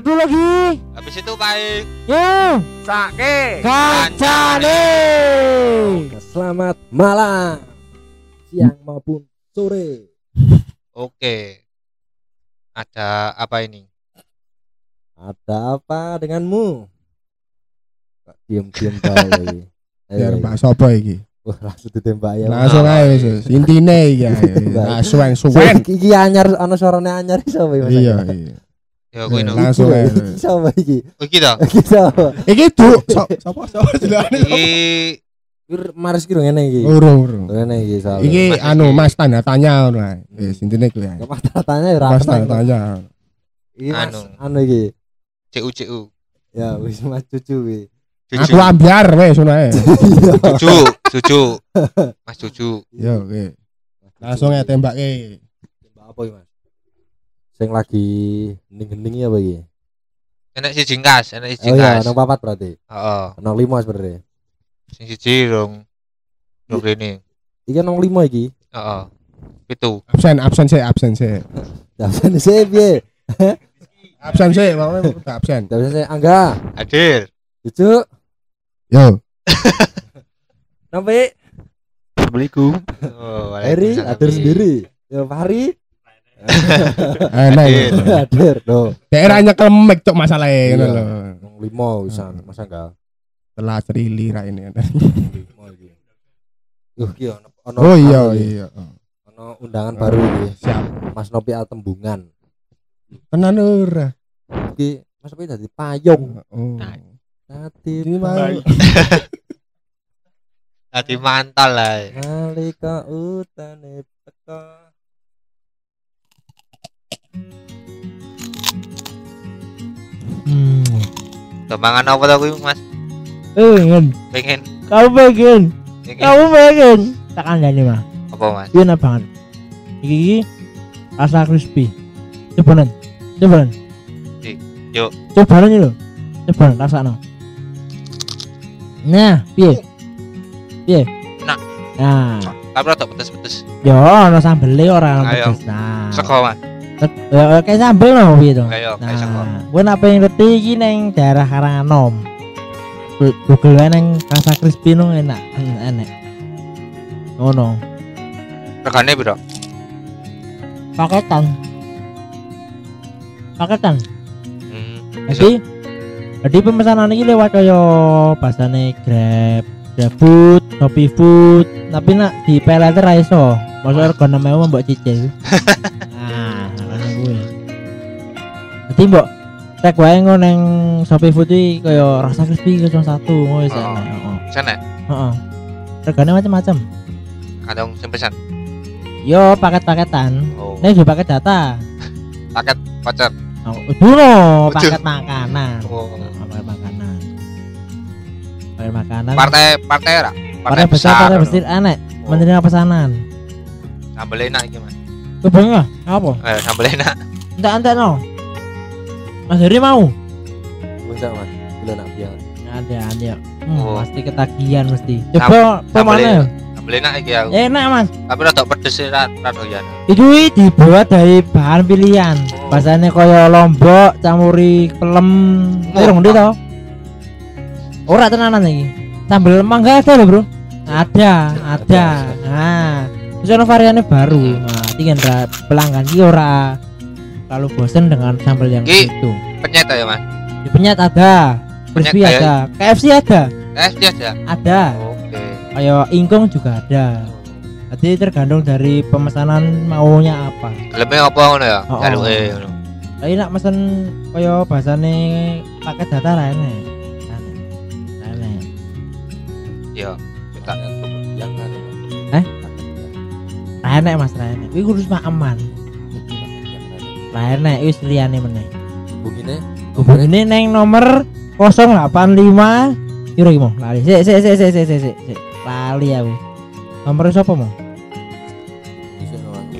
Lebu lagi. Habis itu baik. Yo, Sake. kancane. Selamat malam, siang maupun sore. Oke. Ada apa ini? Ada apa denganmu? Kok diem-diem bae. Biar Eh, Mbak Sopo iki. Wah, langsung ditembak ya. Langsung ae wis. Intine iki ae. Nah, suwen suwen. Iki iki anyar ana suarane anyar iso. Iya, iya. Ya kowe Eh, no. langsung ae. Iki sapa iki? Oh, iki sapa? Iki Duk. Sopo sopo jenenge? Iki Maris ki ngene iki. Urung, urung. Ngene iki. Iki Mas anu. Mas tanda tanya ngono ae. Wis intine kuwi ae. Mas tanya ya ora Mas kenal. tanda tanya. Iki Mas Anu. anu iki. CU CU. Ya wis Mas cucu wi. Aku ambiar wis ngono ae. Iya. Cucu, cucu. Mas cucu. Yo, oke. Langsung ae tembake. Tembak apa iki Mas? Sing lagi hening-hening ya apa iki? Enak si jingkas, enak si Oh iya, jingkas. nang papat berarti. Heeh. Nang lima sebenarnya. Sing siji rong. Rong rene. Iki nang lima iki. Heeh. Pitu. Absen, absen sih, absen sih. Dapan sih piye? Absen sih, mau udah absen. Dapan sih Angga. Hadir. Cucu. Yo, Nampi. Assalamualaikum. Oh, Eri atur sendiri. Ya Fahri. Enak. Hadir. Hadir do. Daerahnya kelemek cok masalahnya ngono Iya. lho. Nang lima wisan Mas Angga. Telah serili ra ini. Lima iki. Yuh ki ono Oh iya iya. Ono undangan baru iki. Siap. Mas Nopi Altembungan. Tenan ora. Iki Mas Nopi dadi payung. Oh. Dadi payung. Tadi mantal lah. Nalika utane teko. Hmm. Tembangan apa tau Mas? Pengen. Pengen Kamu pengen. pengen Kamu pengen. Tak kandani mah. apa, Mas? Iya banget. Iki rasa crispy. Coba nen. Coba nen. Di, yuk. Coba nen lho. Coba nen rasakno. Nah, piye? Piye? Enak. Nah, Tapi rada pedes-pedes. yo ono sambele ora pedes. Nah. Sego, Mas. Ya kayak sambel no piye to? Kayak kayak. Nah, gue nak pengen ngerti iki neng daerah Karanganom. Google wae neng rasa crispy no enak, en- enak. Oh no, Regane piro? paketan. Paketan. Hmm. Jadi, jadi pemesanan ini lewat kaya bahasane Grab, GrabFood, Shopee Food, tapi nak di PLT ra iso. Maksudnya rego 6000 mbok cicil. makanya gue. Jadi mbok cek wae ngono nang Shopee Food iki kaya rasa crispy 01 ngono wis Oh. enak. Heeh. Sana Heeh. Regane macam-macam. kadang sing pesan. Yo paket-paketan. Oh. Nih juga paket data. Paket voucher. Oh, dulu paket makanan. Oh. paket makanan. Paket makanan. Partai partai ra? Partai besar, partai besar aneh. Oh. Menerima pesanan. Sambel enak iki, Mas. Kebanyakan apa? Eh, sambel enak. Entek entek no. Mas Heri mau? Wis Mas. Gila nak biang. Ada ada. Hmm, Oh. pasti ketagihan mesti. Coba sambel pemana? Sambel enak iki aku. Enak mas. Tapi rada pedes sih ra ra doyan. Itu dibuat dari bahan pilihan. Oh. Bahasanya kaya lombok, camuri pelem, Oh. terung ndi to? Ora tenanan iki. Sambal mangga ada loh, Bro. Ada, ada. Nah, terus ada variannya baru. Nah, tinggal ra pelanggan iki ora lalu bosen dengan sambal yang Ki. itu. Penyet ya, Mas. Di penyet ada, crispy Penyet ada, KFC ada, Eh, dia aja. ada. Oke. Kayak ingkung juga ada. Jadi tergantung dari pemesanan maunya apa. Geleme apa ngono ya? Oh. Jaluke ngono. Tapi nak mesen kaya bahasane paket data. Ra enek. Ra enek. Iya. Kita Yang kan. Eh? Enek Mas, enek. Kuwi kudu mak aman. Ra enek wis liyane meneh. Begini. Hubungine neng nomor 085 Kira iki mau lali. Sik sik sik sik sik sik sik. Lali aku. Nomor sapa mau?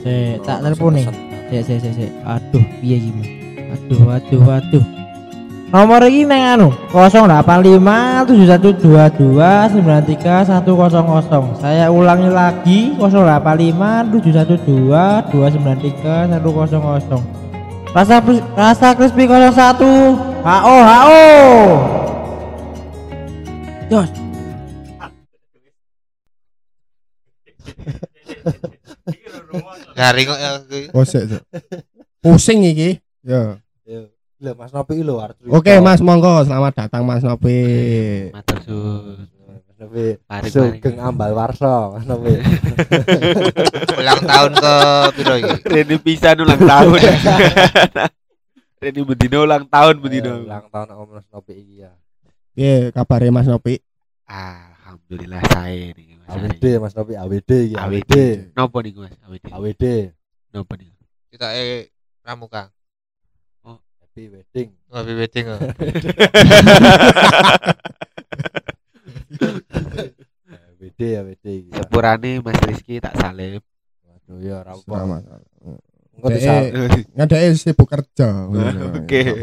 Sik, tak telepon nih. Sik sik sik sik. Aduh, piye iki mau? Aduh, aduh, aduh. Nomor ini neng anu 085 7122 93 100. Saya ulangi lagi 085 712 293 100. Rasa rasa crispy 01 HO HO. Jos. Garing kok ya. Pusing iki. Ya. Lho Mas Nopi lho. Oke, Mas, monggo selamat datang Mas Nopi. Matur suwun. Mas Nopi. Sugeng ambal warso Mas Nopi. Ulang tahun ke piro iki? Reni pisan ulang tahun. Reni bedino ulang tahun bedino. Eh, Ulang tahun Om Mas Nopi iki ya. Piye kabare Mas Nopi? Alhamdulillah saya nih Mas. AWD Mas Nopi AWD iki. AWD. Nopo nih Mas? AWD. AWD. Nopo nih? Kita eh pramuka. Happy wedding. Happy wedding AWD iki. ya. Sepurane Mas Rizky tak salib. Waduh ya ora apa. Engko disal- Ngedeke sibuk kerja. Oke.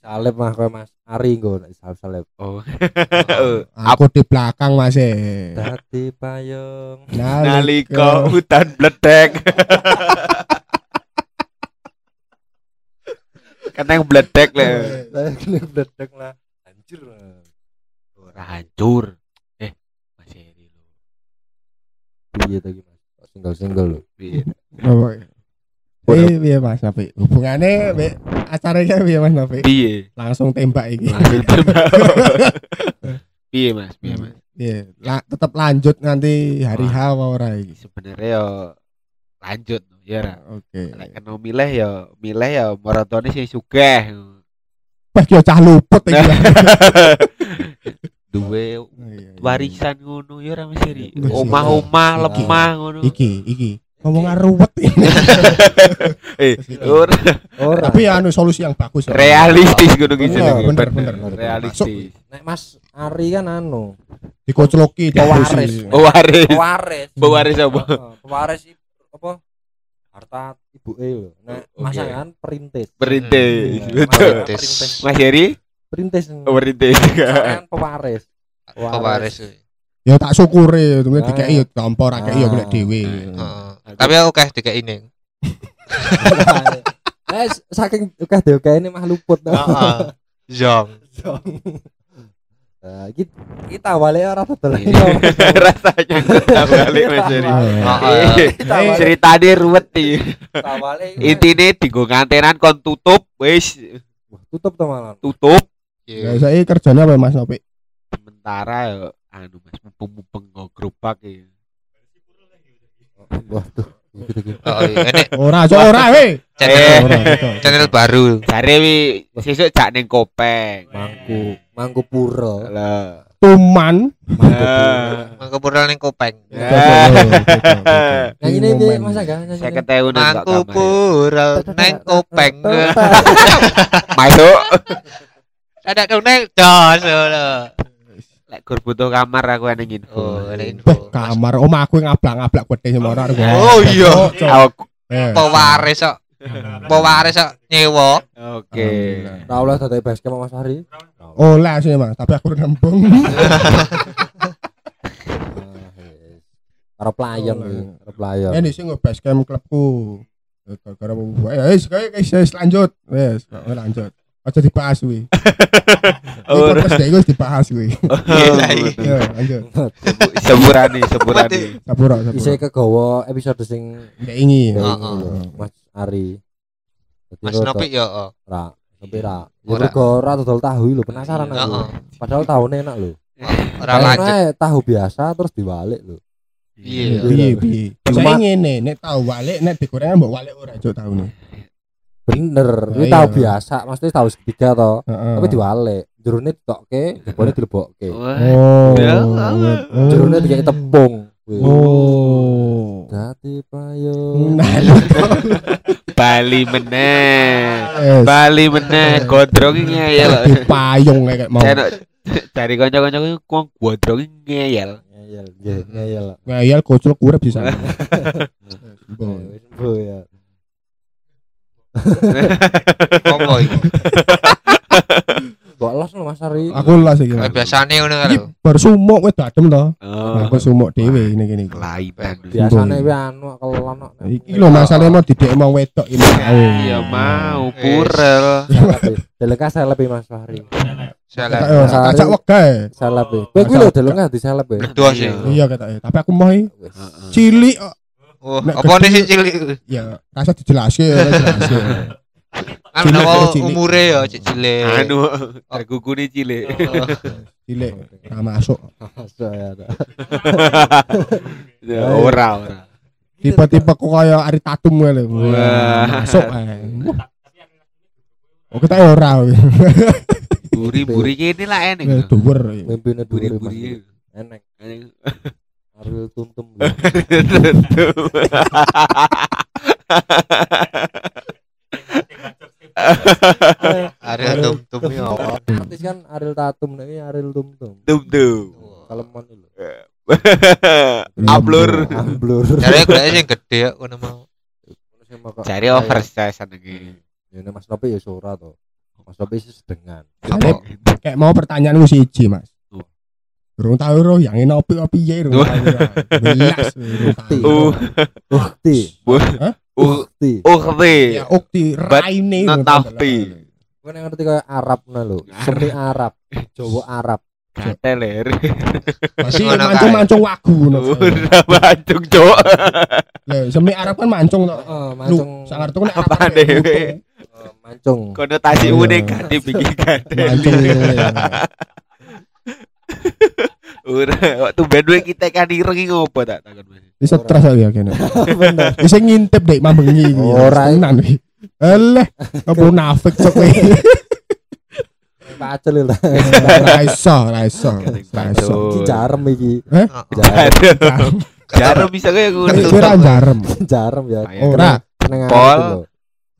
salib mah kowe Mas Ari engko nek salib. Oh. Aku di belakang Mas. e. Dadi payung. Nalika hutan bledek. Kan yang bledek le. Saya kena bledek lah. Anjir. Ora hancur. Eh, Mas Eri lho. Piye to iki Mas? Kok Single-single lho. Piye? Oh, Eh, piye Mas Nopi? Hubungane mbek acaranya piye Mas Nopi? Piye? Langsung tembak iki. Langsung tembak. Piye Mas? Piye Mas? Piye? La, tetep lanjut nanti hari H apa ora iki? Sebenarnya yo lanjut ya ra. Oke. Lek kena milih ya milih ya maratone sing sugih. Pas yo cah luput iki. Duwe Oh, iya, iya. warisan ngono ya Eri. Wis, Omah-omah iya. lemah ngono. Iki, iki. Ngomong ruwet. Eh, ora Ora. Tapi anu solusi yang bagus. ya. realistis ngono ki Bener, bener. Realistis. Nek Mas Ari kan anu, Dikocloki Pewaris. Oh, pewaris. Pewaris apa? Pewaris apa? Harta ibuke lho. Nek Oke. masangan perintis. Perintis. Hmm. Betul. Perintis. Mas Eri Perintis. oh, perintis. Masangan pewaris. Pewaris. Ya tak syukuri, itu Ah. dikei tampa ra kei ya golek Ah. dhewe. Heeh. Tapi aku kayak dikek ini. Eh saking ukeh dhewe ini mah luput. Heeh. Zong. Nah, iki kita balik ora dodol. Rasanya kita balik Mas. Kita balik. Ceritane ruwet. Kita balik. Intine digo ngantenan kon tutup wis Wah, tutup malah. tutup Iya. saya kerjanya apa Mas Nopi? sementara ya anu Mas mumpung-mumpung go gerobak ya. Oh, iya. Ini Ora, aja ora we. channel Ora, betul. channel baru. Jare wi sesuk jak ning kopeng. Mangku, mangku pura. Lah. Tuman. Nah. Mangko pura ning kopeng. Betul. Nyanyi ini piye Mas Aga? Nyanyi Saya ini. ketemu nang Mangko pura neng kopeng. Masuk. Ada kau neng dos lho. Lek gur butuh kamar aku ana info. Oh, info. kamar omah aku ngablak-ngablak gede semua orang. Oh, iya. Eh, Pewaris kok. Pewaris kok nyewa. Oke. Ora oleh dadi base camp Mas Hari. Oleh sih Mas, tapi aku nembung. Para pelayan para pelayan. Ini sih nge-base camp klubku. Eh, Gara-gara. Ya wis, kayak wis lanjut. Wis, lanjut. Aja dibahas kuwi. Oh, Ini podcast dhewe wis dibahas kuwi. Gila, iki. Ya, lanjut. Sepurane, sepurane. Sapura, Isih sapura. kegawa episode sing ingin. ya, Heeh. Mas Ari. Mas Nopi ya. oh. Ra, tapi ra. Ya Ora. mergo ora dodol tahu lho, penasaran aku. Heeh. Padahal tahunnya enak lho. Ora lanjut. Tahu biasa terus diwalik lho. Iya. Piye piye. Cuma- Saya ngene, nek tahu walik, nek digoreng mbok walik ora cuk taune. Bener, Oh, ini iya. tahu biasa, maksudnya tahu segitiga toh. Tapi diwalik. Jerone ditokke, jebole dilebokke. Oh. Ya, oh. Jerone dikai tepung. Oh. Dadi payung. Nah, Bali meneh. yes. Bali meneh gondrong iki ngeyel. Payung kayak mau. Dari kanca-kanca ku wong gondrong iki ngeyel. Ngeyel, ngeyel. Ngayal kocok urip di sana. Wis mbo ya. Apa iki? Mbok los lho Mas Ari. Aku lah sih Kayak biasane ngono Iki baru sumuk wis adem to. Oh, Aku sumuk dhewe ini gini. kelainan. Biasane kuwi anu kelon kok. Iki lho masalahnya mau didek mau wedok ini mau. Iya mau purel. Deleka seleb iki, Mas Fahri. Salah. Kayak ora kacak wegae. Seleb. iki. Kowe kuwi lho delok nggak di seleb ya. Kedua sih. Iya katanya. Tapi aku mau iki cilik kok. Oh, apa nih sih cilik? ya rasa dijelaske ya dijelaske. Kan cilik. umure ya cik cilik. Anu, kuku nih cilik. Oh, Cilik ora masuk. Masuk ya. ada. Ya, Ora, ora. Tiba-tiba kok kaya Ari Tatum. Wah. Masuk ae. Oh kita ora. Buri-buri kene lah enek. lho. Dhuwur. Mimpine dhuwur Mas. Buri-buri. Enek. Ariel Tuntum. Ada tum tum ya. Artis kan Ariel Tatum iki Ariel Tumtum. Tum tum. Kaleman lho. Ablur. Amblur. Cari kayaknya yang gede ya kono mau. Cari oversize lagi. Ya Mas Nopi ya ora to. Mas Nopi sih sedengan. Kayak mau pertanyaan lu siji, Mas. Oh. Durung tahu ro yang ini opi opi ya durung Oh. Belas. tahu. Uh, Ukti. uh, Ukti. ukti. Ya ukti raine. Kowe nek ngerti kaya Arab nah lho. Semi Arab. Jawa Arab. Kateler. Masih mancung-mancung wagu ngono. Udah bancung, Cok. Lah, semi Arab kan mancung to. Heeh, Lu, mancung. sangar tuh kan Apa Arab dewe? Eh, Mancung. Konotasi Iya. negatif bikin katel. Mancung. Ora, waktu bandwe kita kan ireng iki ngopo tak takon Mas. Bisa stres aku ya kene. Bener. Bisa ngintip dek mambengi iki. Ora. tenan iki. Eleh, apa nafik cok kowe. Pacel lho. Ra iso, ra iso. Ra iso. Iki jarem iki. Eh? Jarem. Jaro bisa kayak gue Tapi kowe ra jarem. Jarem ya. Ora. Pol.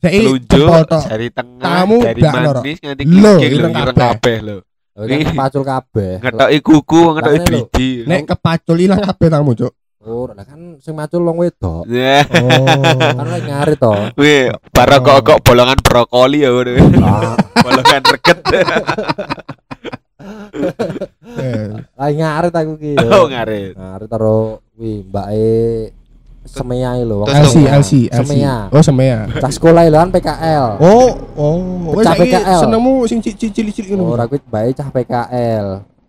Saiki telunjuk dari tengah loro. manis nganti Lo, kikik lho ireng kabeh lho. Kowe kan pacul kabeh. Ngetoki kuku, ngetoki driji. Nek kepacul ilang kabeh tamu, Cuk. Ora lah kan sing macul wong wedok. Ya, Oh. Kan lagi nyari to. wih, baru kok kok bolongan brokoli ya udah. Ah, bolongan reket. Eh, Lagi ngarit aku ki. Oh, ngarit. Ngarit karo wi mbake Semea lho. LC. LC. Semea. Oh, semea. Cah sekolah lho kan PKL. Oh, oh. Saiki PKL. senengmu sing cilik-cilik ngono. Ora kuwi mbake cah PKL.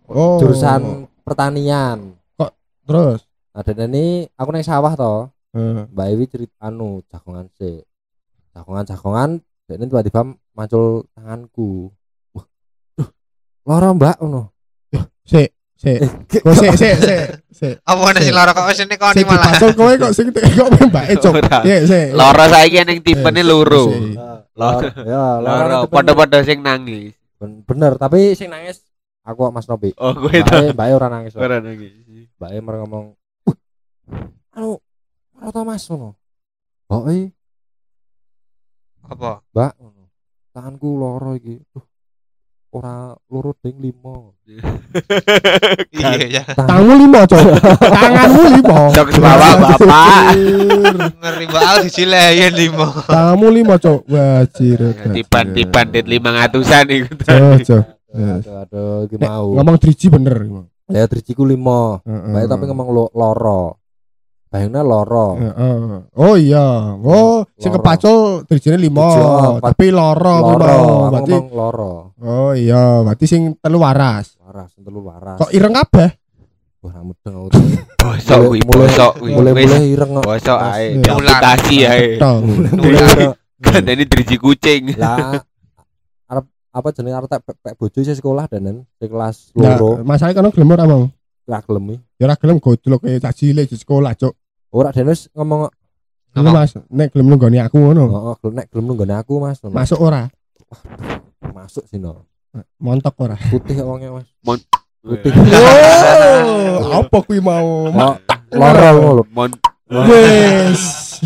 Oh. Jurusan pertanian. terus. Ada ini aku nang sawah to. Eh, Mbak Ewi cerita anu jagongan sih. Jagongan jagongan dan ini tiba-tiba muncul tanganku. Wah. Loro Mbak ngono. Sik, sik. Kok sik, sik, sik, sik. Apa nih si Lara kok wis ini kok Sik malah. dipacul kowe kok sing kok mbake cok. Sik, sik. Loro saiki ning tipene loro. Sik. Loro. Ya, Loro loro. padha-padha sing nangis. Ben- Bener, tapi sing nangis aku kok Mas Nobi. Oh, kowe to. Mbak Mbak ora nangis. kok. Ora nangis. Mbak E mereka ngomong, "Wah, anu, ora tau Mas ngono." Oh, eh, Apa? Mbak, ngono. Tanganku loro iki. Duh. Ora loro ding limo. Iya ya. Tanganmu limo, cok. Tanganmu limo. Cok sebawa bapak. Ngeri banget dicilehin limo. Tanganmu limo, cok. Wajir. Tiban-tiban dit 500-an iku. Cok, cok. Aduh, aduh, iki Nek, mau. Ngomong 3G bener. Ya drijiku limo. Heeh. Mbak E tapi ngomong lo- loro. Bayangnya loro. Heeh. Oh iya. Oh, sing Loro. kepacul Tujuh, empat. tapi loro Loro, Berarti loro. Oh iya, berarti sing telu waras. Waras, telu waras. Kok ireng kabeh? Wah, mudeng aku. Bosok kuwi, bosok kuwi. Wis Mulai-mulai ireng kok. bosok ae. Iya. Diamputasi ae. Tong. Mulai ireng. Gandane driji kucing. Lah arep apa jenenge arep tak pek bojo sih sekolah danen di kelas loro. masalah kan gelem ora mau. Ra gelem. Ya ora gelem gojlok kayak cah cilik di sekolah, Cuk. Ora dene wis ngomong Ngono Mas, nek gelem nunggoni aku ngono. heeh gelem nek gelem nunggone aku Mas. Ngono. Masuk ora? Masuk sih no. Montok ora? Putih wongnya Mas. Putih. Oh, apa kuwi mau? Oh, loro ngono lho. Mon Wes.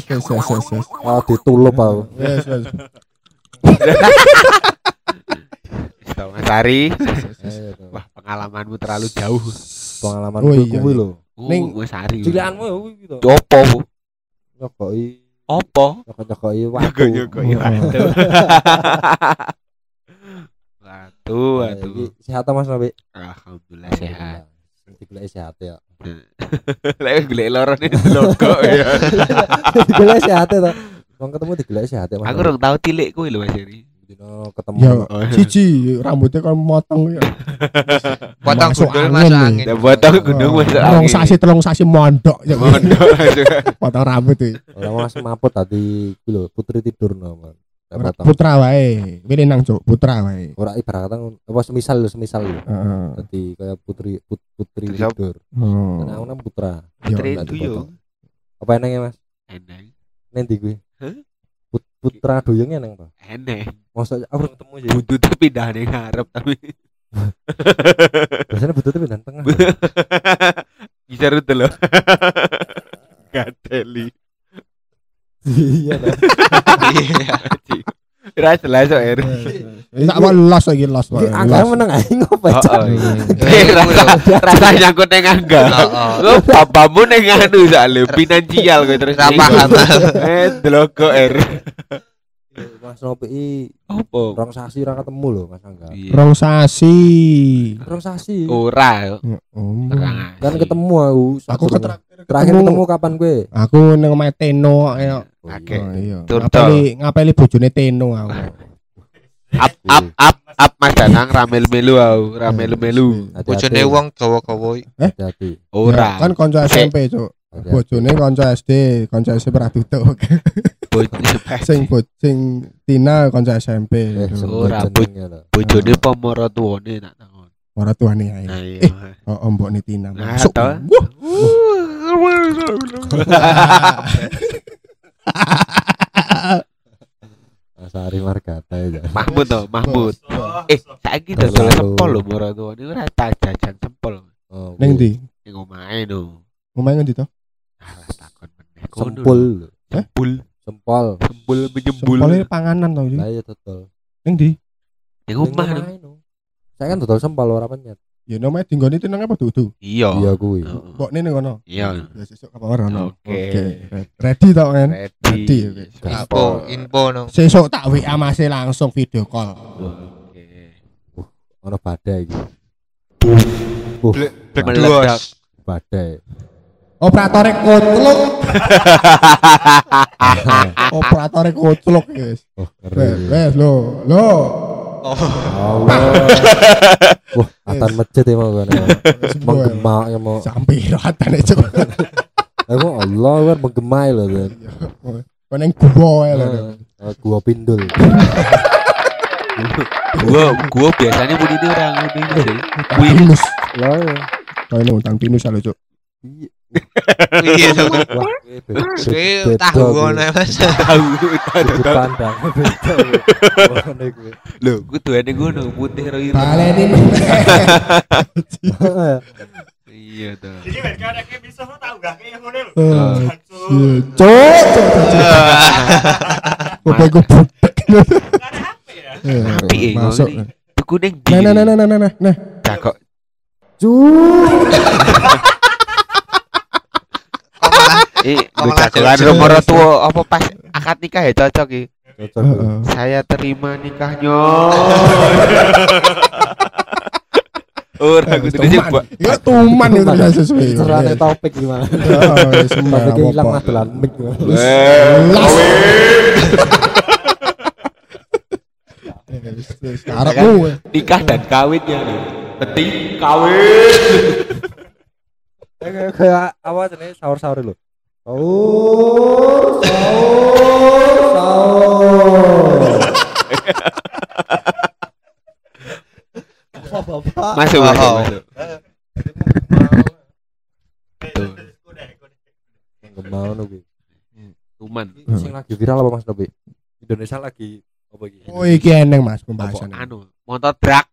Wes, wes, wes, wes. Oh, ditulup aku. Wes, wes. Isto Mas Ari. Wah, pengalamanmu terlalu jauh. Pengalaman Oh, iya, kuwi iya. lho. Ning- Mas Ari. Cilianmu ya kuwi gitu. Opo, Bu? Nyokoki, Opo? nyokok-nyokoki ya. Waduh. Tua Nah, tuh. iki Sehat Mas Nabi? Alhamdulillah sehat. Digoleki sehat ya. Lek golek loro ini logo ya. Digoleki sehat ya ta. Wong ketemu digoleki sehat ya, Mas. Aku rong tau tilik kuwi lho Mas Eri. Dino ketemu. Ya, Oh, cici rambutnya kan motong ya. Potong gundul nih. angin. Ya potong gunung Oh, masuk Telung angin. sasi telung sasi mondok ya. Mondok. Potong rambut iki. Ora langsung maput tadi ku lho, putri tidur no. Putra wae. Pilih nang cuk, putra wae. Ora ibarat apa semisal lho, semisal lho. Heeh. Dadi kayak putri put- putri tidur. Oh. Aku nang putra. Ya, Putri itu yo. Apa enengnya Mas? Eneng. Nen ndi kuwi? Putra doyongnya neng to. Eneng. Masa aku ketemu sih. Butuh pindah ning ngarep tapi Biasanya bututnya pindah tengah. bisa rute loh. Gateli. Iya ta. Iya. Ora jelas kok Er. Tak mau los lagi ngopo Oh, Cak? oh, iya. Eh, Eh, rasa rasa nyangkut neng angga. Heeh. Lo bapamu neng anu soalnya finansial gue terus. Paham. Eh, deloko Er. Mas Nopi i Opo? rong sasi ra ketemu lho Mas Angga. Iya. Rong sasi. Rong sasi. Ora. Oh. Terang Kan ketemu aku. Aku ketraktir terakhir ketemu kapan gue? Aku nang omahe Teno ayo. Oke. Oh, iya. Turto. Ngapeli ngapeli bojone Teno aku. Up up up up Mas Danang ramel melu au, ramel melu. Bojone wong gawa-gawa. Hati-hati. Ora. Kan kanca SMP, Cuk. Bojone kanca SD, kanca SMP ora tutuk. Sing bo- sing Tina kanca SMP. Eh, Ora, lho. bojone pemoro tuane tak takon. Ora tuane ae. Nah Eh, iya. oh oh, mbokne Tina. Nah, Masuk. Asari Margata ya. Mahmud toh, Mahmud. Eh, saiki dodol sempol lho moro tuane ora tak jajan sempol. Oh, Ning ndi? Ning omahe no. Omahe ngendi to? Alah takon meneh. Lho. Sempul. Sempul, Sempol. sempul menyembul. Sempole panganan to iki. Lah iya. Ning ndi? Ning omah no. Saya kan total sempol ora penyet. Ya nomah dinggone itu nang apa dudu? Iya. Iya kuwi. Heeh. Mbokne ning kono. Iya. Ya sesuk kapan ono. Oke. Ready to kan? Ready. Info, info no. Sesuk tak WA masih langsung video call. Oke. Ono badai iki. Bledus. Badai. Operatore kotluk. Operatore kotluk guys. Oh, Wes, lo, lo. Oh, Allah. Wah, atan masjid ya mau kan. Semua Menggema ya mau. sampai ratane cuk. Aku Allah kan menggema lho kan. Koneng gua ya lho. Eh, Gua pindul. Gua gua biasanya ini orang ini sih. Wih, pinus. Lah ya. Kau ini utang pinus ya lo cuk. Iya. Iya to. Tahu ngono Mas. Tahu tahu. Lho, kuduane ngono putih ro ireng. Baleni Iya. Iki ben kan bisa lo tau gak kayak ngono lho. Cuk, cuk, cuk, cuk. Ya? Apik, eh, Masuk. ngono Tuku ning Nah, nah, nah, nah, nah, nah, nah, nah. Cakok. Kok Eh, Oh, jauh-jauh. nomor tua apa pas akad nikah ya cocok iki. Cocok. Heeh. Saya terima nikahnya. Ora kudu Tuman. dijebak. Ya tuman itu ya sesuai. Cerane topik gimana? Ya, semua Topiknya hilang apa-apa. magelan mic. Karepmu. Nikah dan kawinnya nih. Penting kawin. Kayak kayak apa jenenge sahur-sahur lho. Sahur, sahur, sahur. Bapak-bapak. Masuk, Oh, masuk, masuk. Nubi. Tuman. Sing lagi viral apa Mas Nobi? Indonesia lagi apa iki? Oh, iki eneng Mas pembahasan. anu, motor drag.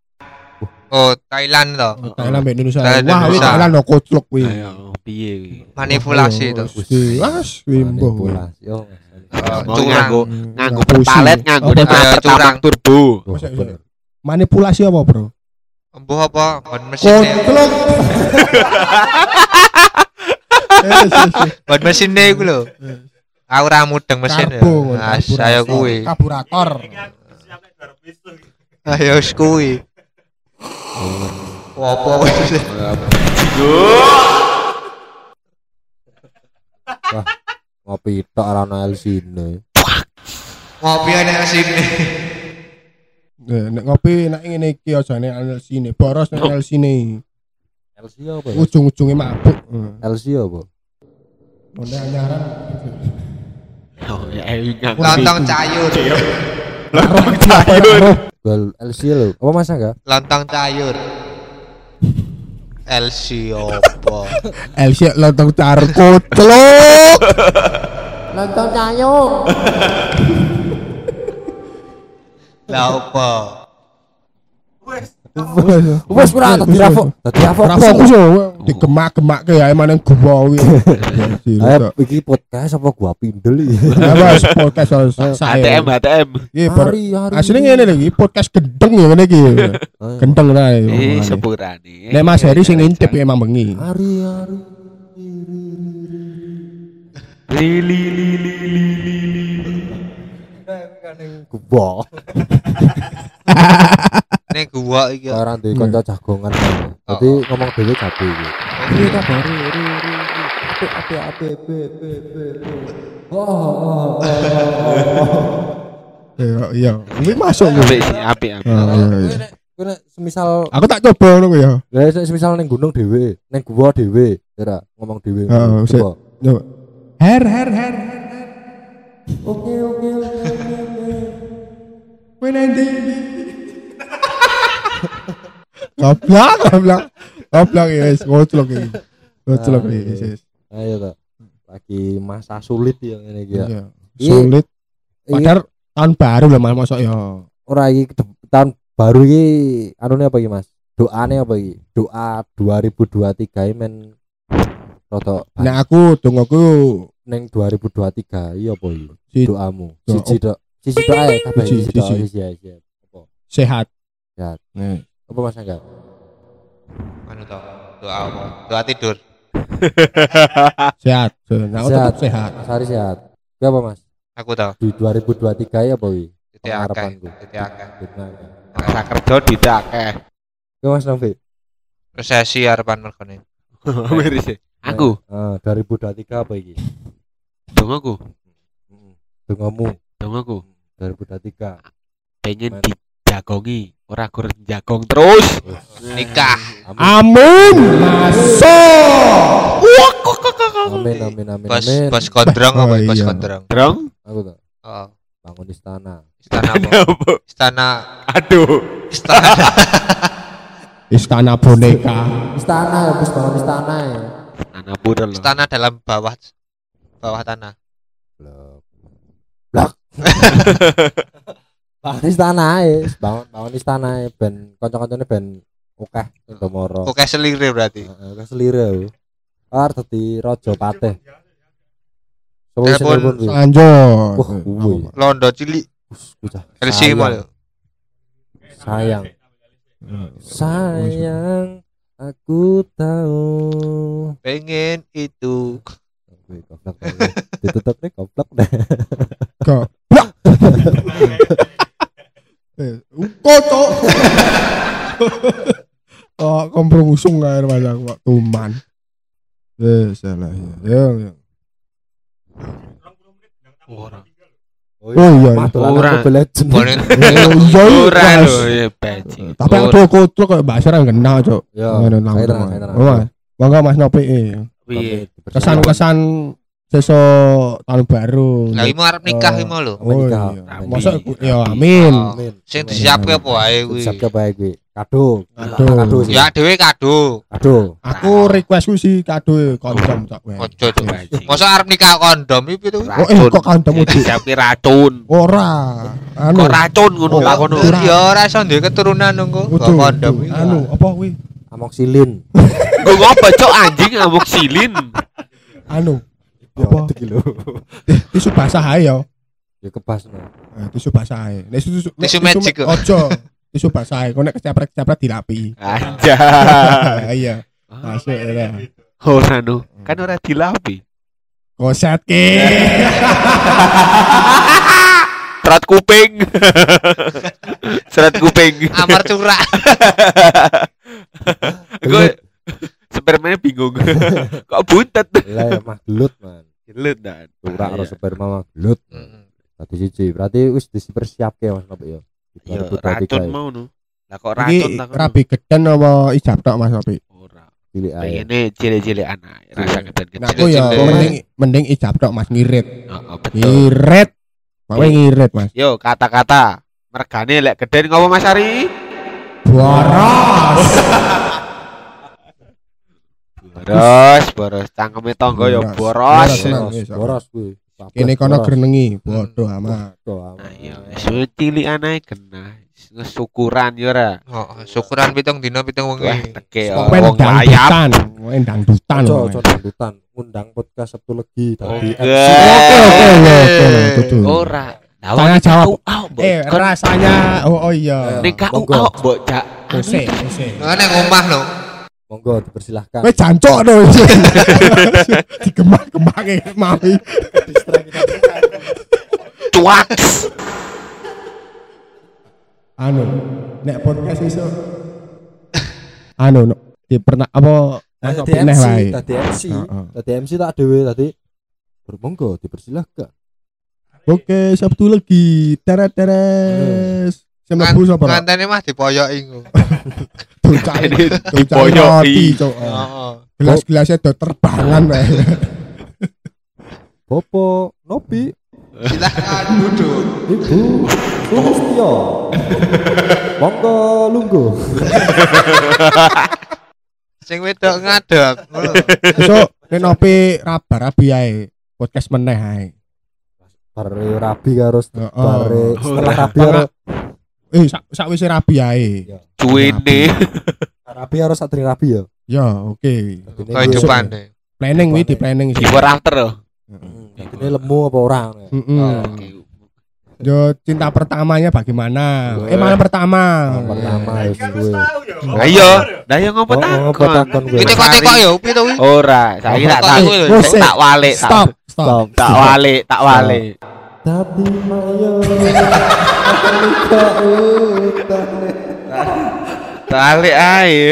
Oh, Thailand to. Oh, Thailand mbek Indonesia. Thailand, Wah, Indonesia. Thailand no koclok kuwi. Ayo, piye iki? Manipulasi to. Mas, wimbo. Manipulasi. Oh. Oh, nganggo Hmm, nganggo nganggo Bro? pertamax Curang. turbo. Manipulasi apa, Bro? Embuh apa? Ban mesin. Kotlok. Eh. Ban mesin iku lho. Aku ra mudeng mesin. ya. Ah, karburator. saya kuwi. Karburator. Pisu. Ayo wis kuwi. Apa wis? Ngopi tok ora ono LC-ne. Ngopi ana. Eh, nek ngopi nek ngene iki aja nek LC ne, boros nek LC ne. LC apa ya? Ujung-ujungnya mabuk. Heeh. LC apa? Monde anyaran. Oh, ya ingat. Lontong cayur. Gol LC lho. Apa Mas enggak? Lontong cayur. LC opo? LC lontong car kotlok. Lontong cayur. Lah opo? Wes ora tadi rafo. Tadi rafo. Fokus yo digemak-gemak ke ya emang nang gua wi. Ayo iki podcast apa gua pindel iki? Ya wis podcast saya. ATM ATM. Iki ber- Hari hari. Asline ngene lho iki podcast gendeng ya ngene iki. Gendeng lah. omongane. sepurane. Nek Mas Heri sing ngintip emang bengi. Hari hari. Li li li li li li li. Gua. Ning gua iki. Orang di kanca jagongan. Jadi ngomong dhewe gabe iki. Iki kabare ri ri ri. Ape ape ape ape ape ape. Oh, oh, oh, oh, oh. Iya, iya. Masuk kuwi. Apik sih, apik apik. Ah, iya, iya. Kowe nek nek semisal Aku tak coba ngono ya. Ya nek semisal ning gunung dhewe, ning gua dhewe, ora ngomong dhewe. Heeh, sik. Coba. Coba. Her her her. Oke oke oke oke. Kowe nanti. Goblok, goblok. Goblok ya wis, goblok iki. Goblok iki wis, wis. Ayo ta. Lagi masa sulit ya ngene iki ya. Iya. Sulit. Padahal tahun baru lah mas masuk ya. Ora iki tahun baru iki anune apa iki Mas? Doane apa iki? Doa 2023 iki men rada Nek aku dongaku ning 2023 iya apa iki? Si- Doamu. Doa- Siji dok. Siji doa ae kabeh Siji, siji doa siji. siji ae. siji ae. Apa? sehat. Sehat. Nih. Apa Mas enggak? Anu to. Doa apa? Doa tidur. Sehat. Nah, aku tetap sehat. Mas Ari sehat. Ki apa Mas? Aku to. Di 2023 ya akeh. Benar. Ora kerja tidak akeh. Ki Mas Novi. Resesi harapan mergone. E. Aku, Eh, 2023 apa iki? dongaku, Heeh. Dongamu dongaku 2023. pengen dijagongi, ora gur jagong terus. Nikah. Amin. Masuk. Amin amin amin Bos bos gondrong Oh, apa bos iya. gondrong? Drong. Aku tak Oh, bangun istana. istana apa? Istana Aduh. istana Istana boneka. Istana ya bos bangun istana ya. Anak pura loh. istana dalam bawah bawah tanah. Blok. Blok. bangun istana ya, bangun bangun istana ya ben kanca-kancane ben akeh moro. Oke selire berarti. Heeh, keselire yo. Ar dadi raja patih. Sopo sing Telepon. kuwi. Londo cilik Bocah. LC Sayang. mal. Sayang. Sayang, aku tahu. Pengen itu. Goblok. Ditutup nih goblok deh. Goblok. Eh, Koto. Oh, komprong usung air banyak kok tuman. Eh, salah ya. Ya, ya. Ora. Oh iya. Madolan Ora. Mobile Legends. Boleh. Eh, iya, Ora Mas. lho, ya bajing. Tapi aku kotlok kayak bahasa yang kena, Cok. Ya, Ngono. Oh, Mas. Monggo Mas Nopi. eh. Piye? Kesan-kesan seso tahun baru. Lah iki arep nikah iki mau lho. Oh iya. Masa aku- ya amin. Sing disiapke apa wae kuwi. Siap bae kuwi. Kado. Kado. Kado. Ya dhewe kado. Kado. Aku request ku sih kado kondom tak wae. Ojo to. Masa arep nikah kondom iki piye to? Oh eh kok kondom udah. Siapke racun. Ora. Anu. Kok racun ngono kono. ora. Ya ora iso duwe keturunan nunggu Udah, kondom iki. Anu apa kuwi? Amoxilin. Gue ngopo cok anjing amoxilin. Anu Ya, Apa? itu kilo. tisu basah ae ya. Ya kepas no. Eh, Tisu basah ae. Nek tisu Tisu magic kok. Ojo. Tisu basah ae. Kok nek kecepret-kecepret dirapi. Anjay. Iya. Masuk ya. Ora nu, kan ora dilapi. Koset ki. serat kuping. serat kuping. Amar curak. Gue spermanya bingung. Kok buntet? Lah ya mah gelut man. Gelut dan. Ora Iya. karo sperma mah gelut. Tadi siji. Berarti wis dipersiapke Mas Nopi ya. Yo, 2023 racun mau nu. Lah kok racun Iki tak rabi geden apa ijab tok Mas Opi? Ora. Cilik ae. Pengennya cilik-cilik anak. Rasa keden Nah aku ya mending mending ijab tok Mas ngirit. Oh, betul. Ngirit. Mau ngirit Mas. Yo kata-kata. Mergane lek geden ngopo Mas Ari? Boros. Boros, boros. Cangkeme tangga yo Boros. boros. Wis. kuwi. Kene kono grenengi, bodoh amat. Bodoh amat. Ayo, wis cilik anae kena. Wis Syukuran yo ora. Oh, syukuran pitung dina pitung wengi. teke Kok wong main layap. dangdutan. Ojo dangdutan. Undang podcast Sabtu Legi tadi. Oke. Oke oke. Ora. Tanya wong jawab. Eh rasanya oh oh iya. Ning kau mbok jak. Ose ose. Lah nek omah no. Monggo dipersilahkan. Wes jancok to. Digemak-gemake mau. Cuaks. Anu, nek podcast iso anu no, di pernah apa Nah, tadi MC, tadi MC, tadi MC tak dewe tadi. Bermonggo dipersilahkan. Oke, Sabtu lagi. Teres teres. Sing Kan mlebu sapa? ngantene mah dipoyoki roti, Cuk. Heeh. Gelas-gelasnya do terbangan wae. Bopo Nopi, Silakan duduk. Ibu Sulistyo. Monggo lungguh. Sing wedok ngadeg. Besok nek nopi rabi ae. Podcast meneh ae. Bare rabi karo Heeh. bare setelah rabi karo Eh, sak sakwise rabi ae. Cuene. rabi karo satri rabi ya. Ya, oke. Kehidupan deh. Planning wi di planning sih. After loh. Ini lemu apa orang? Mm-mm. Oh, Oke. Yo cinta pertamanya bagaimana? Eh malam pertama. Pertama ya gue. tahu ya. Ayo, dah yang ngopo Oh, ngopo takon. gue. Iki tekok yo piye to kuwi? Ora, saiki tak tak tak walik, tak Stop, stop. Stop. tak walik, tak walik. Tapi mayo luka utane. Balik ae.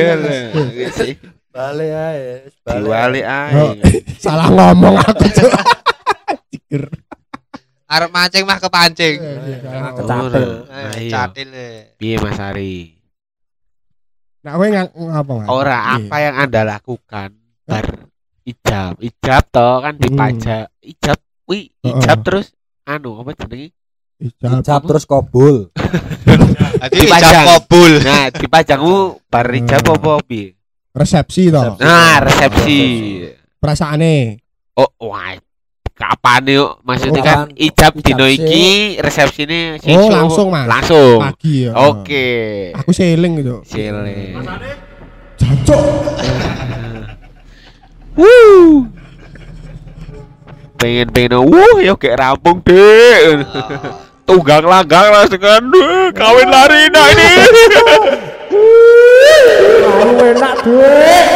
Sih, Balik ae. Diwalik ae. Oh. Salah ngomong aku tuh. Cikir. Arep mancing mah kepancing. Kecatil. Eh, Ayo. Catil. eh. Piye Mas Ari? Nah, kowe ngapa, Mas? Ora Iya. apa yang Anda lakukan bar ijab. Ijab toh kan dipajak. Ijab wi ijab Heeh. terus anu apa jenenge? Ijab. Ijab terus kobul. Dadi Dipajang. ijab kabul. Nah, dipajangmu bar ijab Hmm. apa piye? Resepsi. Resepsi. Nah, resepsi. Perasaane. Oh, wah. Kapan yuk? Maksudnya Oh, kan ijab Ijab dino iki resepsine Oh, langsung, Mas. Langsung. Pagi ya. Oke. Aku seling gitu. Sile. Jancuk. Wuh. Pengen pengen wuh ya kayak rampung deh. Tunggang langgang langsung kan "Duh, kawin lari nah ini. Enak duit.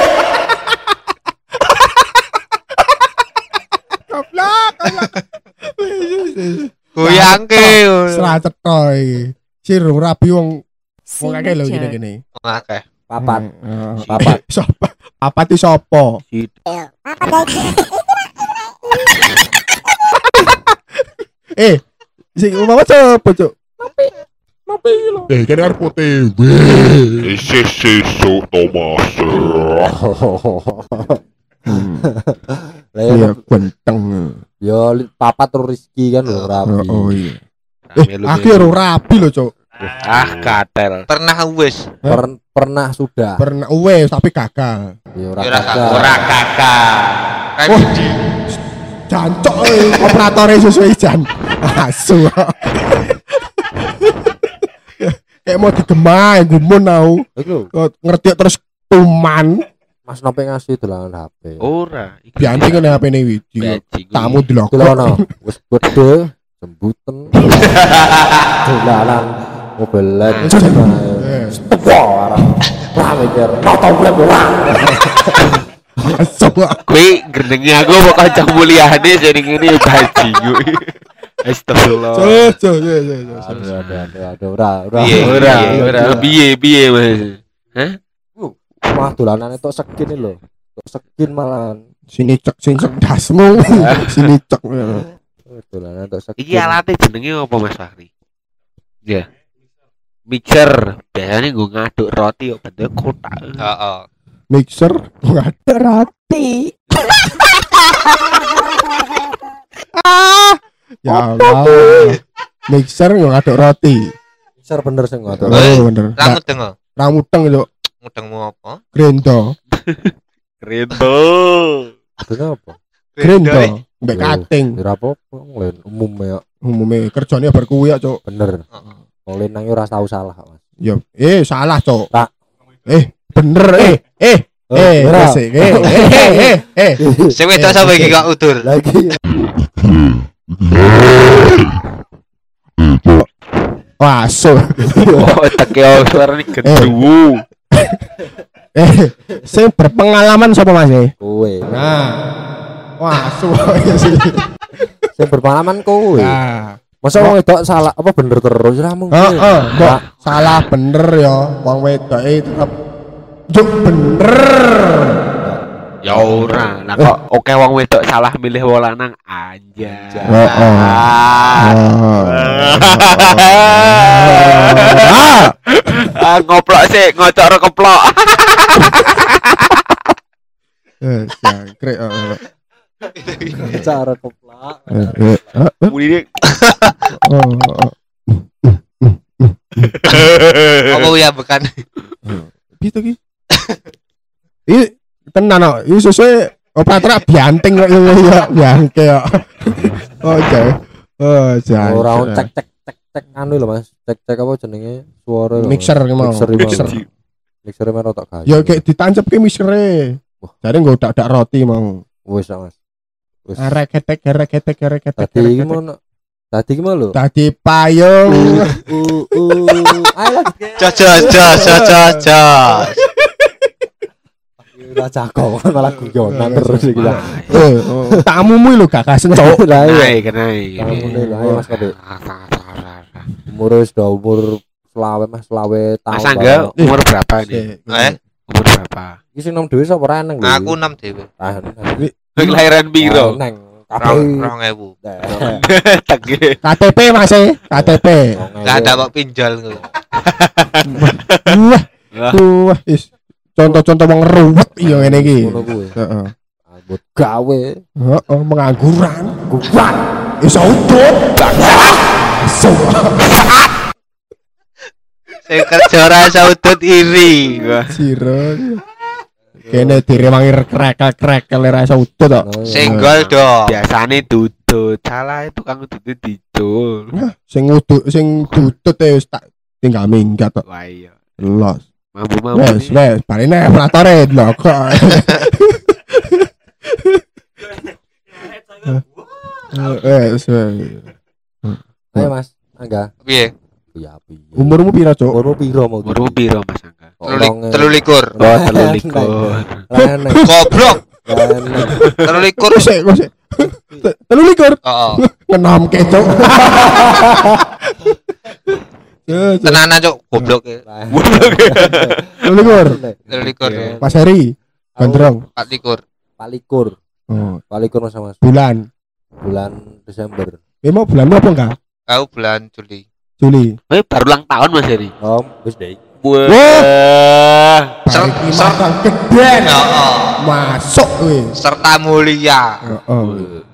Goblok, goblok. Goyangke. Serah cetoy. Sirung rabi wong wong akeh lho gini-gini. Akeh. Papat. Hmm, eh, Papat. Sopo? Papat itu sopo? Eh, sing umama sopo, Cuk? Mapi. Mapi lho. Eh, kene arep OTW. Isi sesuk Thomas. Lah Iya, ya, genteng. yo li- papat terus Rizky kan lho rabi. Oh, oh iya. Melu, Eh, aku ya rabi lho, Cuk. Ah, katel. Pernah wis. Per- pernah sudah. Pernah wes tapi gagal. Ya ora Ora. Kayak Jancok eh, operatornya sesuai jan. Asu. Kayak mau digemai, gumun tau. Ngerti terus tuman. Mas Nope ngasih dolangan HP. Ora. Iki Bianti kan HP ini wiji. Tamu dilokok. Dilono, wis gede, jembuten. Dolanan mobil LED. Tepo arah. Wah mikir, nonton blek ora. Asu. Kowe gendenge aku kok kanca mulyane sing ngene ya bajing. Astagfirullah. Cuk, cuk, cuk, cuk, cuk. Aduh, aduh, aduh, aduh, ora, ora. Ora, piye, ora. Piye, piye, Mas? Wah, dolanan itu skin ini loh. Tok skin malahan. Sini cek, sini cek dasmu. Sini cek. Dolanan tok skin. Iki alatnya jenenge apa Mas Fahri? Ya. Mixer. Biasanya gue ngaduk roti kok bentuknya kotak. Heeh. Mixer nggak ada roti. ah, ya Allah. Mixer nggak ada roti. Mixer bener sih nggak Oh, bener. Ra mudeng kok. Ramuteng itu Mudengmu apa? grendo. Tuh. Adanya apa? Grendo. Mbak kating. Ora apa-apa, nglen umum ya. Umumnya kerjanya berkuwi ya, Cuk. Bener. Heeh. Wong lenang ora tau salah, Mas. Ya, eh salah, Cuk. Tak. Eh, bener eh. Eh, eh, ora. wes, eh, eh, eh, eh, eh. Sing wedok sampe iki kok udur. Lagi Wah, so. Oh, teke suara ini gendu. Eh, sing berpengalaman sapa Mas? eh? kowe. Nah. Wah, so. Sing berpengalaman kowe. Nah. Masa wong wedok salah apa bener terus ra mungkin. Heeh, Nah, salah bener ya wong wedoke tetep juk bener. Ya ora. Lah kok oke wong wedok salah milih wong lanang aja. Heeh. Ah, Ah, ngoplok sih, ngocok ro keplok. eh, jangkrik. cara keplak. Eh, eh, eh, eh, Muni oh, oh. Apa ya bukan? Pitu ki. Iki tenan kok, iki sesuai operator bianting kok ya biangke kok. Oh, jauh. Oh, jauh. Ora cek cek cek cek anu lho Mas. Cek cek apa jenenge suara lho. Mixer ki mau. Mixer, Mixer. Mixer mana tak gawe. Ya kayak ditancap ke mixere. Jadi nggak udah ada roti mau. wis Mas. Wis. Arek ketek, arek ketek, arek ketek. Tadi iki mau Tadi mau lho. Tadi payung. Uh uh. Ayo lanjut. Jos jos jos jos Ora cakok malah guyonan terus iki lah. Eh, tamumu lho gak kasen cowok. Lah iya. Kamu nih lah, ayo Mas Kade. Umur wis udah umur selawe Mas selawe tahun. Mas Angga umur berapa nih? Eh, Umur berapa? Iki sing nom dhewe sapa reneng lho. aku 6 dhewe. Ah, Kelahiran biro. Neng. Rong ewu. KTP Mas KTP. Enggak ada kok pinjol Wah. wah, is. Contoh-contoh wong ruwet iya ngene iki. Heeh. Ambut gawe. Heeh, pengangguran. Kuat. Iso udut. Iso. Sing kerja ora saudut iri. Siro. Kene direwangi krekel-krekel ora iso udut kok. Senggol dong. Biasane dudut. Salah itu kang dudut didul. Sing udut sing dudut wis tak tinggal minggat kok. Wah iya. Los. Mampu-mampu. Wes, wes, barene operatore lho kok. Wes, wes. Ayo Mas, Angga. Piye? Ya piye. Umurmu pira, Cuk? umurmu piro mau Umurmu piro Mas Angga? Telulik- Telulikur. Oh, telu likur. Goblok. Reneng. Telulikur. Kok sik, sik. Te- Telu likur Heeh. ngenom kecuk. Ya, Cuk, Tenanan cuk goblok e. Telu likur. Telulikur. Iya. Mas Heri, Gondrong. 4 Palikur. Oh, Palikur Mas Mas. bulan. Bulan Desember. Eh mau bulanmu apa enggak? Kau bulan Juli. Juli. Eh baru ulang tahun Mas Heri. Om, wis deh. Wah. Ser- Balik ser- makan geden. Heeh. Masuk kowe. Serta mulia. Heeh.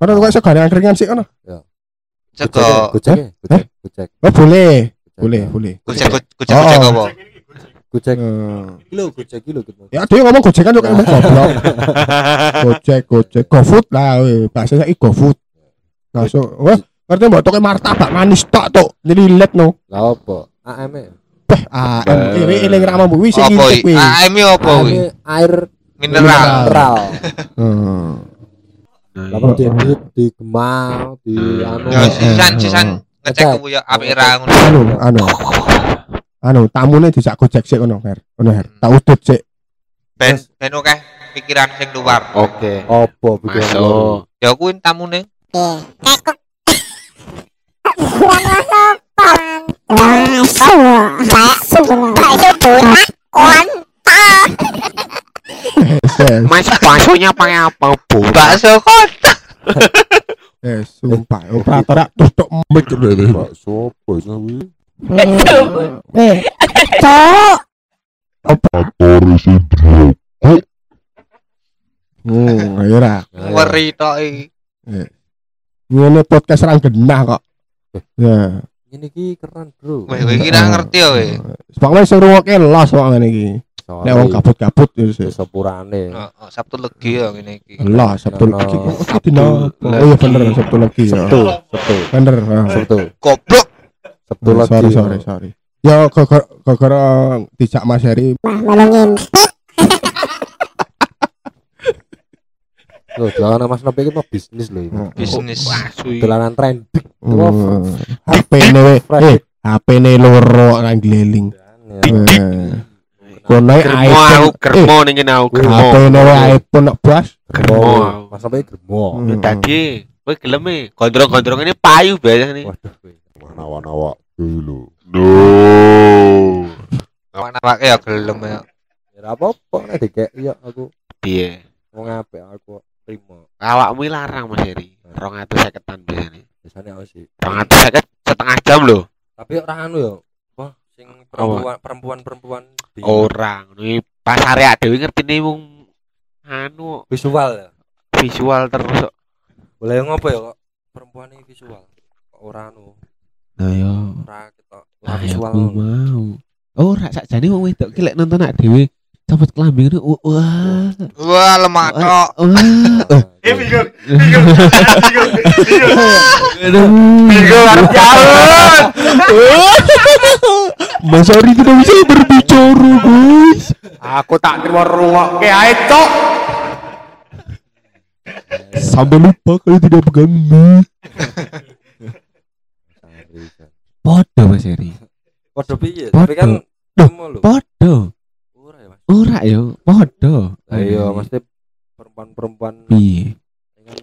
Mana kok iso gandeng angkringan sih kono? Sego Gojek, gojek, gojek. Oh, boleh. Boleh, boleh. kucek kucek Oh. kucek apa? Gojek. Eh, Kilo, gojek kilo gitu. Ya dia ngomong gojek kan juga ngomong goblok. Gojek, gojek, GoFood lah, weh. bahasa saya GoFood. Langsung, wah, ngerti mbak toke martabak manis tok tok, jadi let no. Lah apa? AM -e. Beh, em, kiri eling rama bu, wis iki? wih. AM -e AM kuwi? air Mineral. mineral. Hmm. Lah kok di di Gemang, di anu. Ya sisan Eh, sisan ngecek kuwi ya apik ra ngono. Anu, anu, anu, tamune dijak gojek sih kono, Her. Kono, Her. Tak udut sih. Ben ben akeh pikiran sing luar. Oke. Apa bikin Masuk. Ya kuwi tamune. Yes, Mas baksonya pakai apa, Bu? Bakso kota. yes, sumpah. Operator tutup mic dulu. Bakso apa sawi? Eh, cok. Motor sindrom. Hmm, ayo ra. Ngeri tok iki. Ngene podcast ra genah kok. Ya. Ini ki keren, Bro. Kowe iki ra ngerti ya suruh ngoke los kok ngene iki. Nek wong kabut-kabut ya sih. sepurane. Heeh, Sabtu legi ya ngene iki. Lah, Sabtu. Oh, Sabtu. dina? Oh iya bener Sabtu lagi ya. Sabtu, Sabtu, Bener. ah. Sabtu. Goblok. Sabtu lagi. Sorry, sorry, sorry. Ya gara- gara dijak Mas Heri Loh, jangan Mas Nopi itu mau bisnis loh ini. Bisnis. Bakso. Dolanan trending. Hmm. HP ne. Eh, HP ne loro kan gleliling. Kono aku, iPhone. Eh, ning kene aku. HP ne we iPhone nak blas. Germo. Mas Nopi germo. Hmm. Tadi kowe gelem e, gondrong-gondrong ini payu biasa nih. Waduh. Mana-mana dulu. Mana pakai ya gelem ya. Ya apa-apa nek dikek iya aku Piye? mau ngape aku terima. Awakmu iki larang Mas Heri. 250-an biasanya. Biasanya aku sih. 250 setengah jam loh. Tapi orang anu ya. Sing perempuan perempuan-perempuan di Orang ini pasar ya dewi ngerti nih wong anu visual ya. visual terus. kok. Boleh ngopo ya kok perempuan ini visual. Kok ora anu, Nah yo, ora kita ora ayo visual. aku mau. Oh, sakjane wong wedok ki lek nonton ak dhewe cabut kelambi ngono wah. Wah, lemak tok. Wah. Eh, bingung. Bingung. Bingung. Bingung. Bingung harus jalan. Mas Heri tidak bisa berbicara, guys. Aku tak terima rungok ke ae, Cok. Sampai lupa kalau tidak pegang mic. Podo Mas Heri. Podo piye? Tapi kan. Podo. Ora ya, Mas. Ora yo, podo. Ayo, mesti perempuan-perempuan piye? kan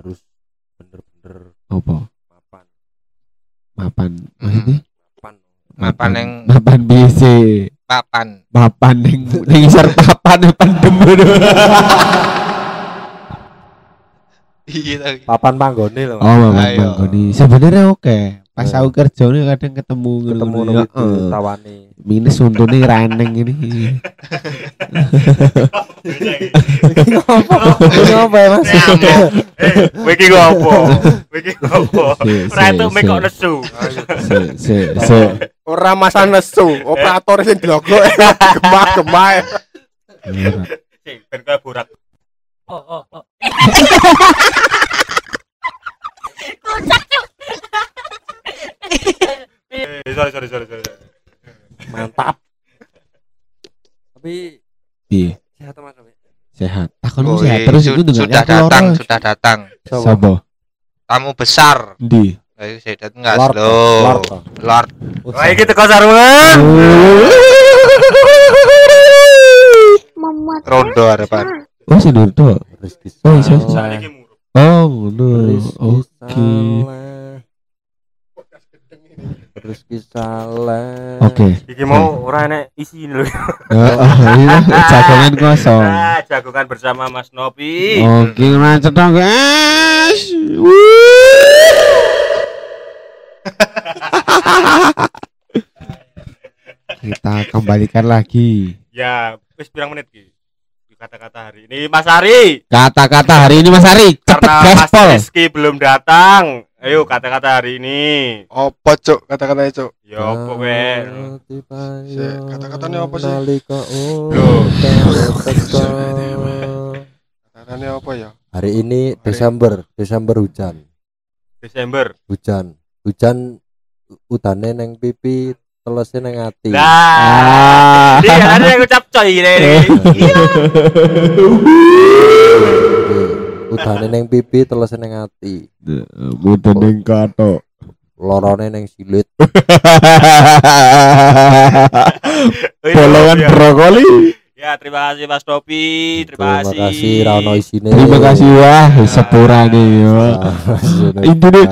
harus bener-bener Apa? mapan. Mapan. Maksudnya? Mapan. Yang mapan BC. papan. Mapan ning ning isor papan pandem ngono. Iya. Papan panggone lho. Oh, mapan Ayo. banggoni. Sebenarnya oke. Pas aku kerja nih kadang ketemu Ketemu ngono. eh. tawani. Minus untune raneng ini. Ngopo ya, Mas? Eh, kowe iki ngopo? Kowe iki ngopo? Ora itu mek kok si. nesu. Ora masa nesu, operator sing dilogo gemah-gemah. Sing ben. Oh, oh, oh. sorry, sorry, sorry, sorry. Mantap. Tapi Piye? sehat Mas. Nopi? Sehat. Takon Oh, sehat iya, terus su- itu dengan sudah datang, sudah datang. Sopo? Tamu besar. Ndi? Ayo saya datang enggak Lord. Lord. Lord. Wah, iki teko sarungan. Rondo harapan. Oh, si Nurdo. Rizky Oh, iso. Muruk. Oh, ngono. Oke. Salah. Rizky salah. Oke. Iki mau ora enek isi lho. Oh, oh, iya, jagongan kosong. Ah, jagongan bersama Mas Nopi. Oke, macet dong, guys. Kita kembalikan lagi. Ya, wis pirang menit ki? Kata-kata hari ini Mas Ari. Kata-kata hari ini Mas Ari, cepet Karena Mas gaspol. Rizky belum datang. Ayo kata-kata hari ini. Apa, Cuk? Kata-katanya, Cuk. Ya apa kowe? Kata-katanya apa sih? Nalika Loh. Kata-katanya apa ya? Hari ini Desember, Desember hujan. Desember. Hujan. Hujan udane neng pipi, telese neng ati. Lah. Iya, ada yang ucap coy ini. udane yang pipi telese neng ati. Mudun neng kato lorone neng silit. Bolongan iya, iya. brokoli. Ya terima kasih Mas Topi. Terima, kasih. terima kasih Rano isine. Terima kasih wah sepura nih ya itu deh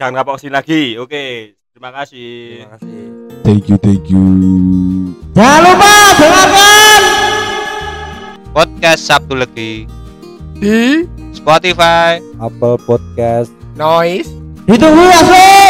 jangan kapok lagi. Oke terima kasih. Terima kasih. Thank you, thank you. Jangan lupa dengarkan Podcast Sabtu Legi Di Spotify Apple Podcast noise ditunggu ya Swe.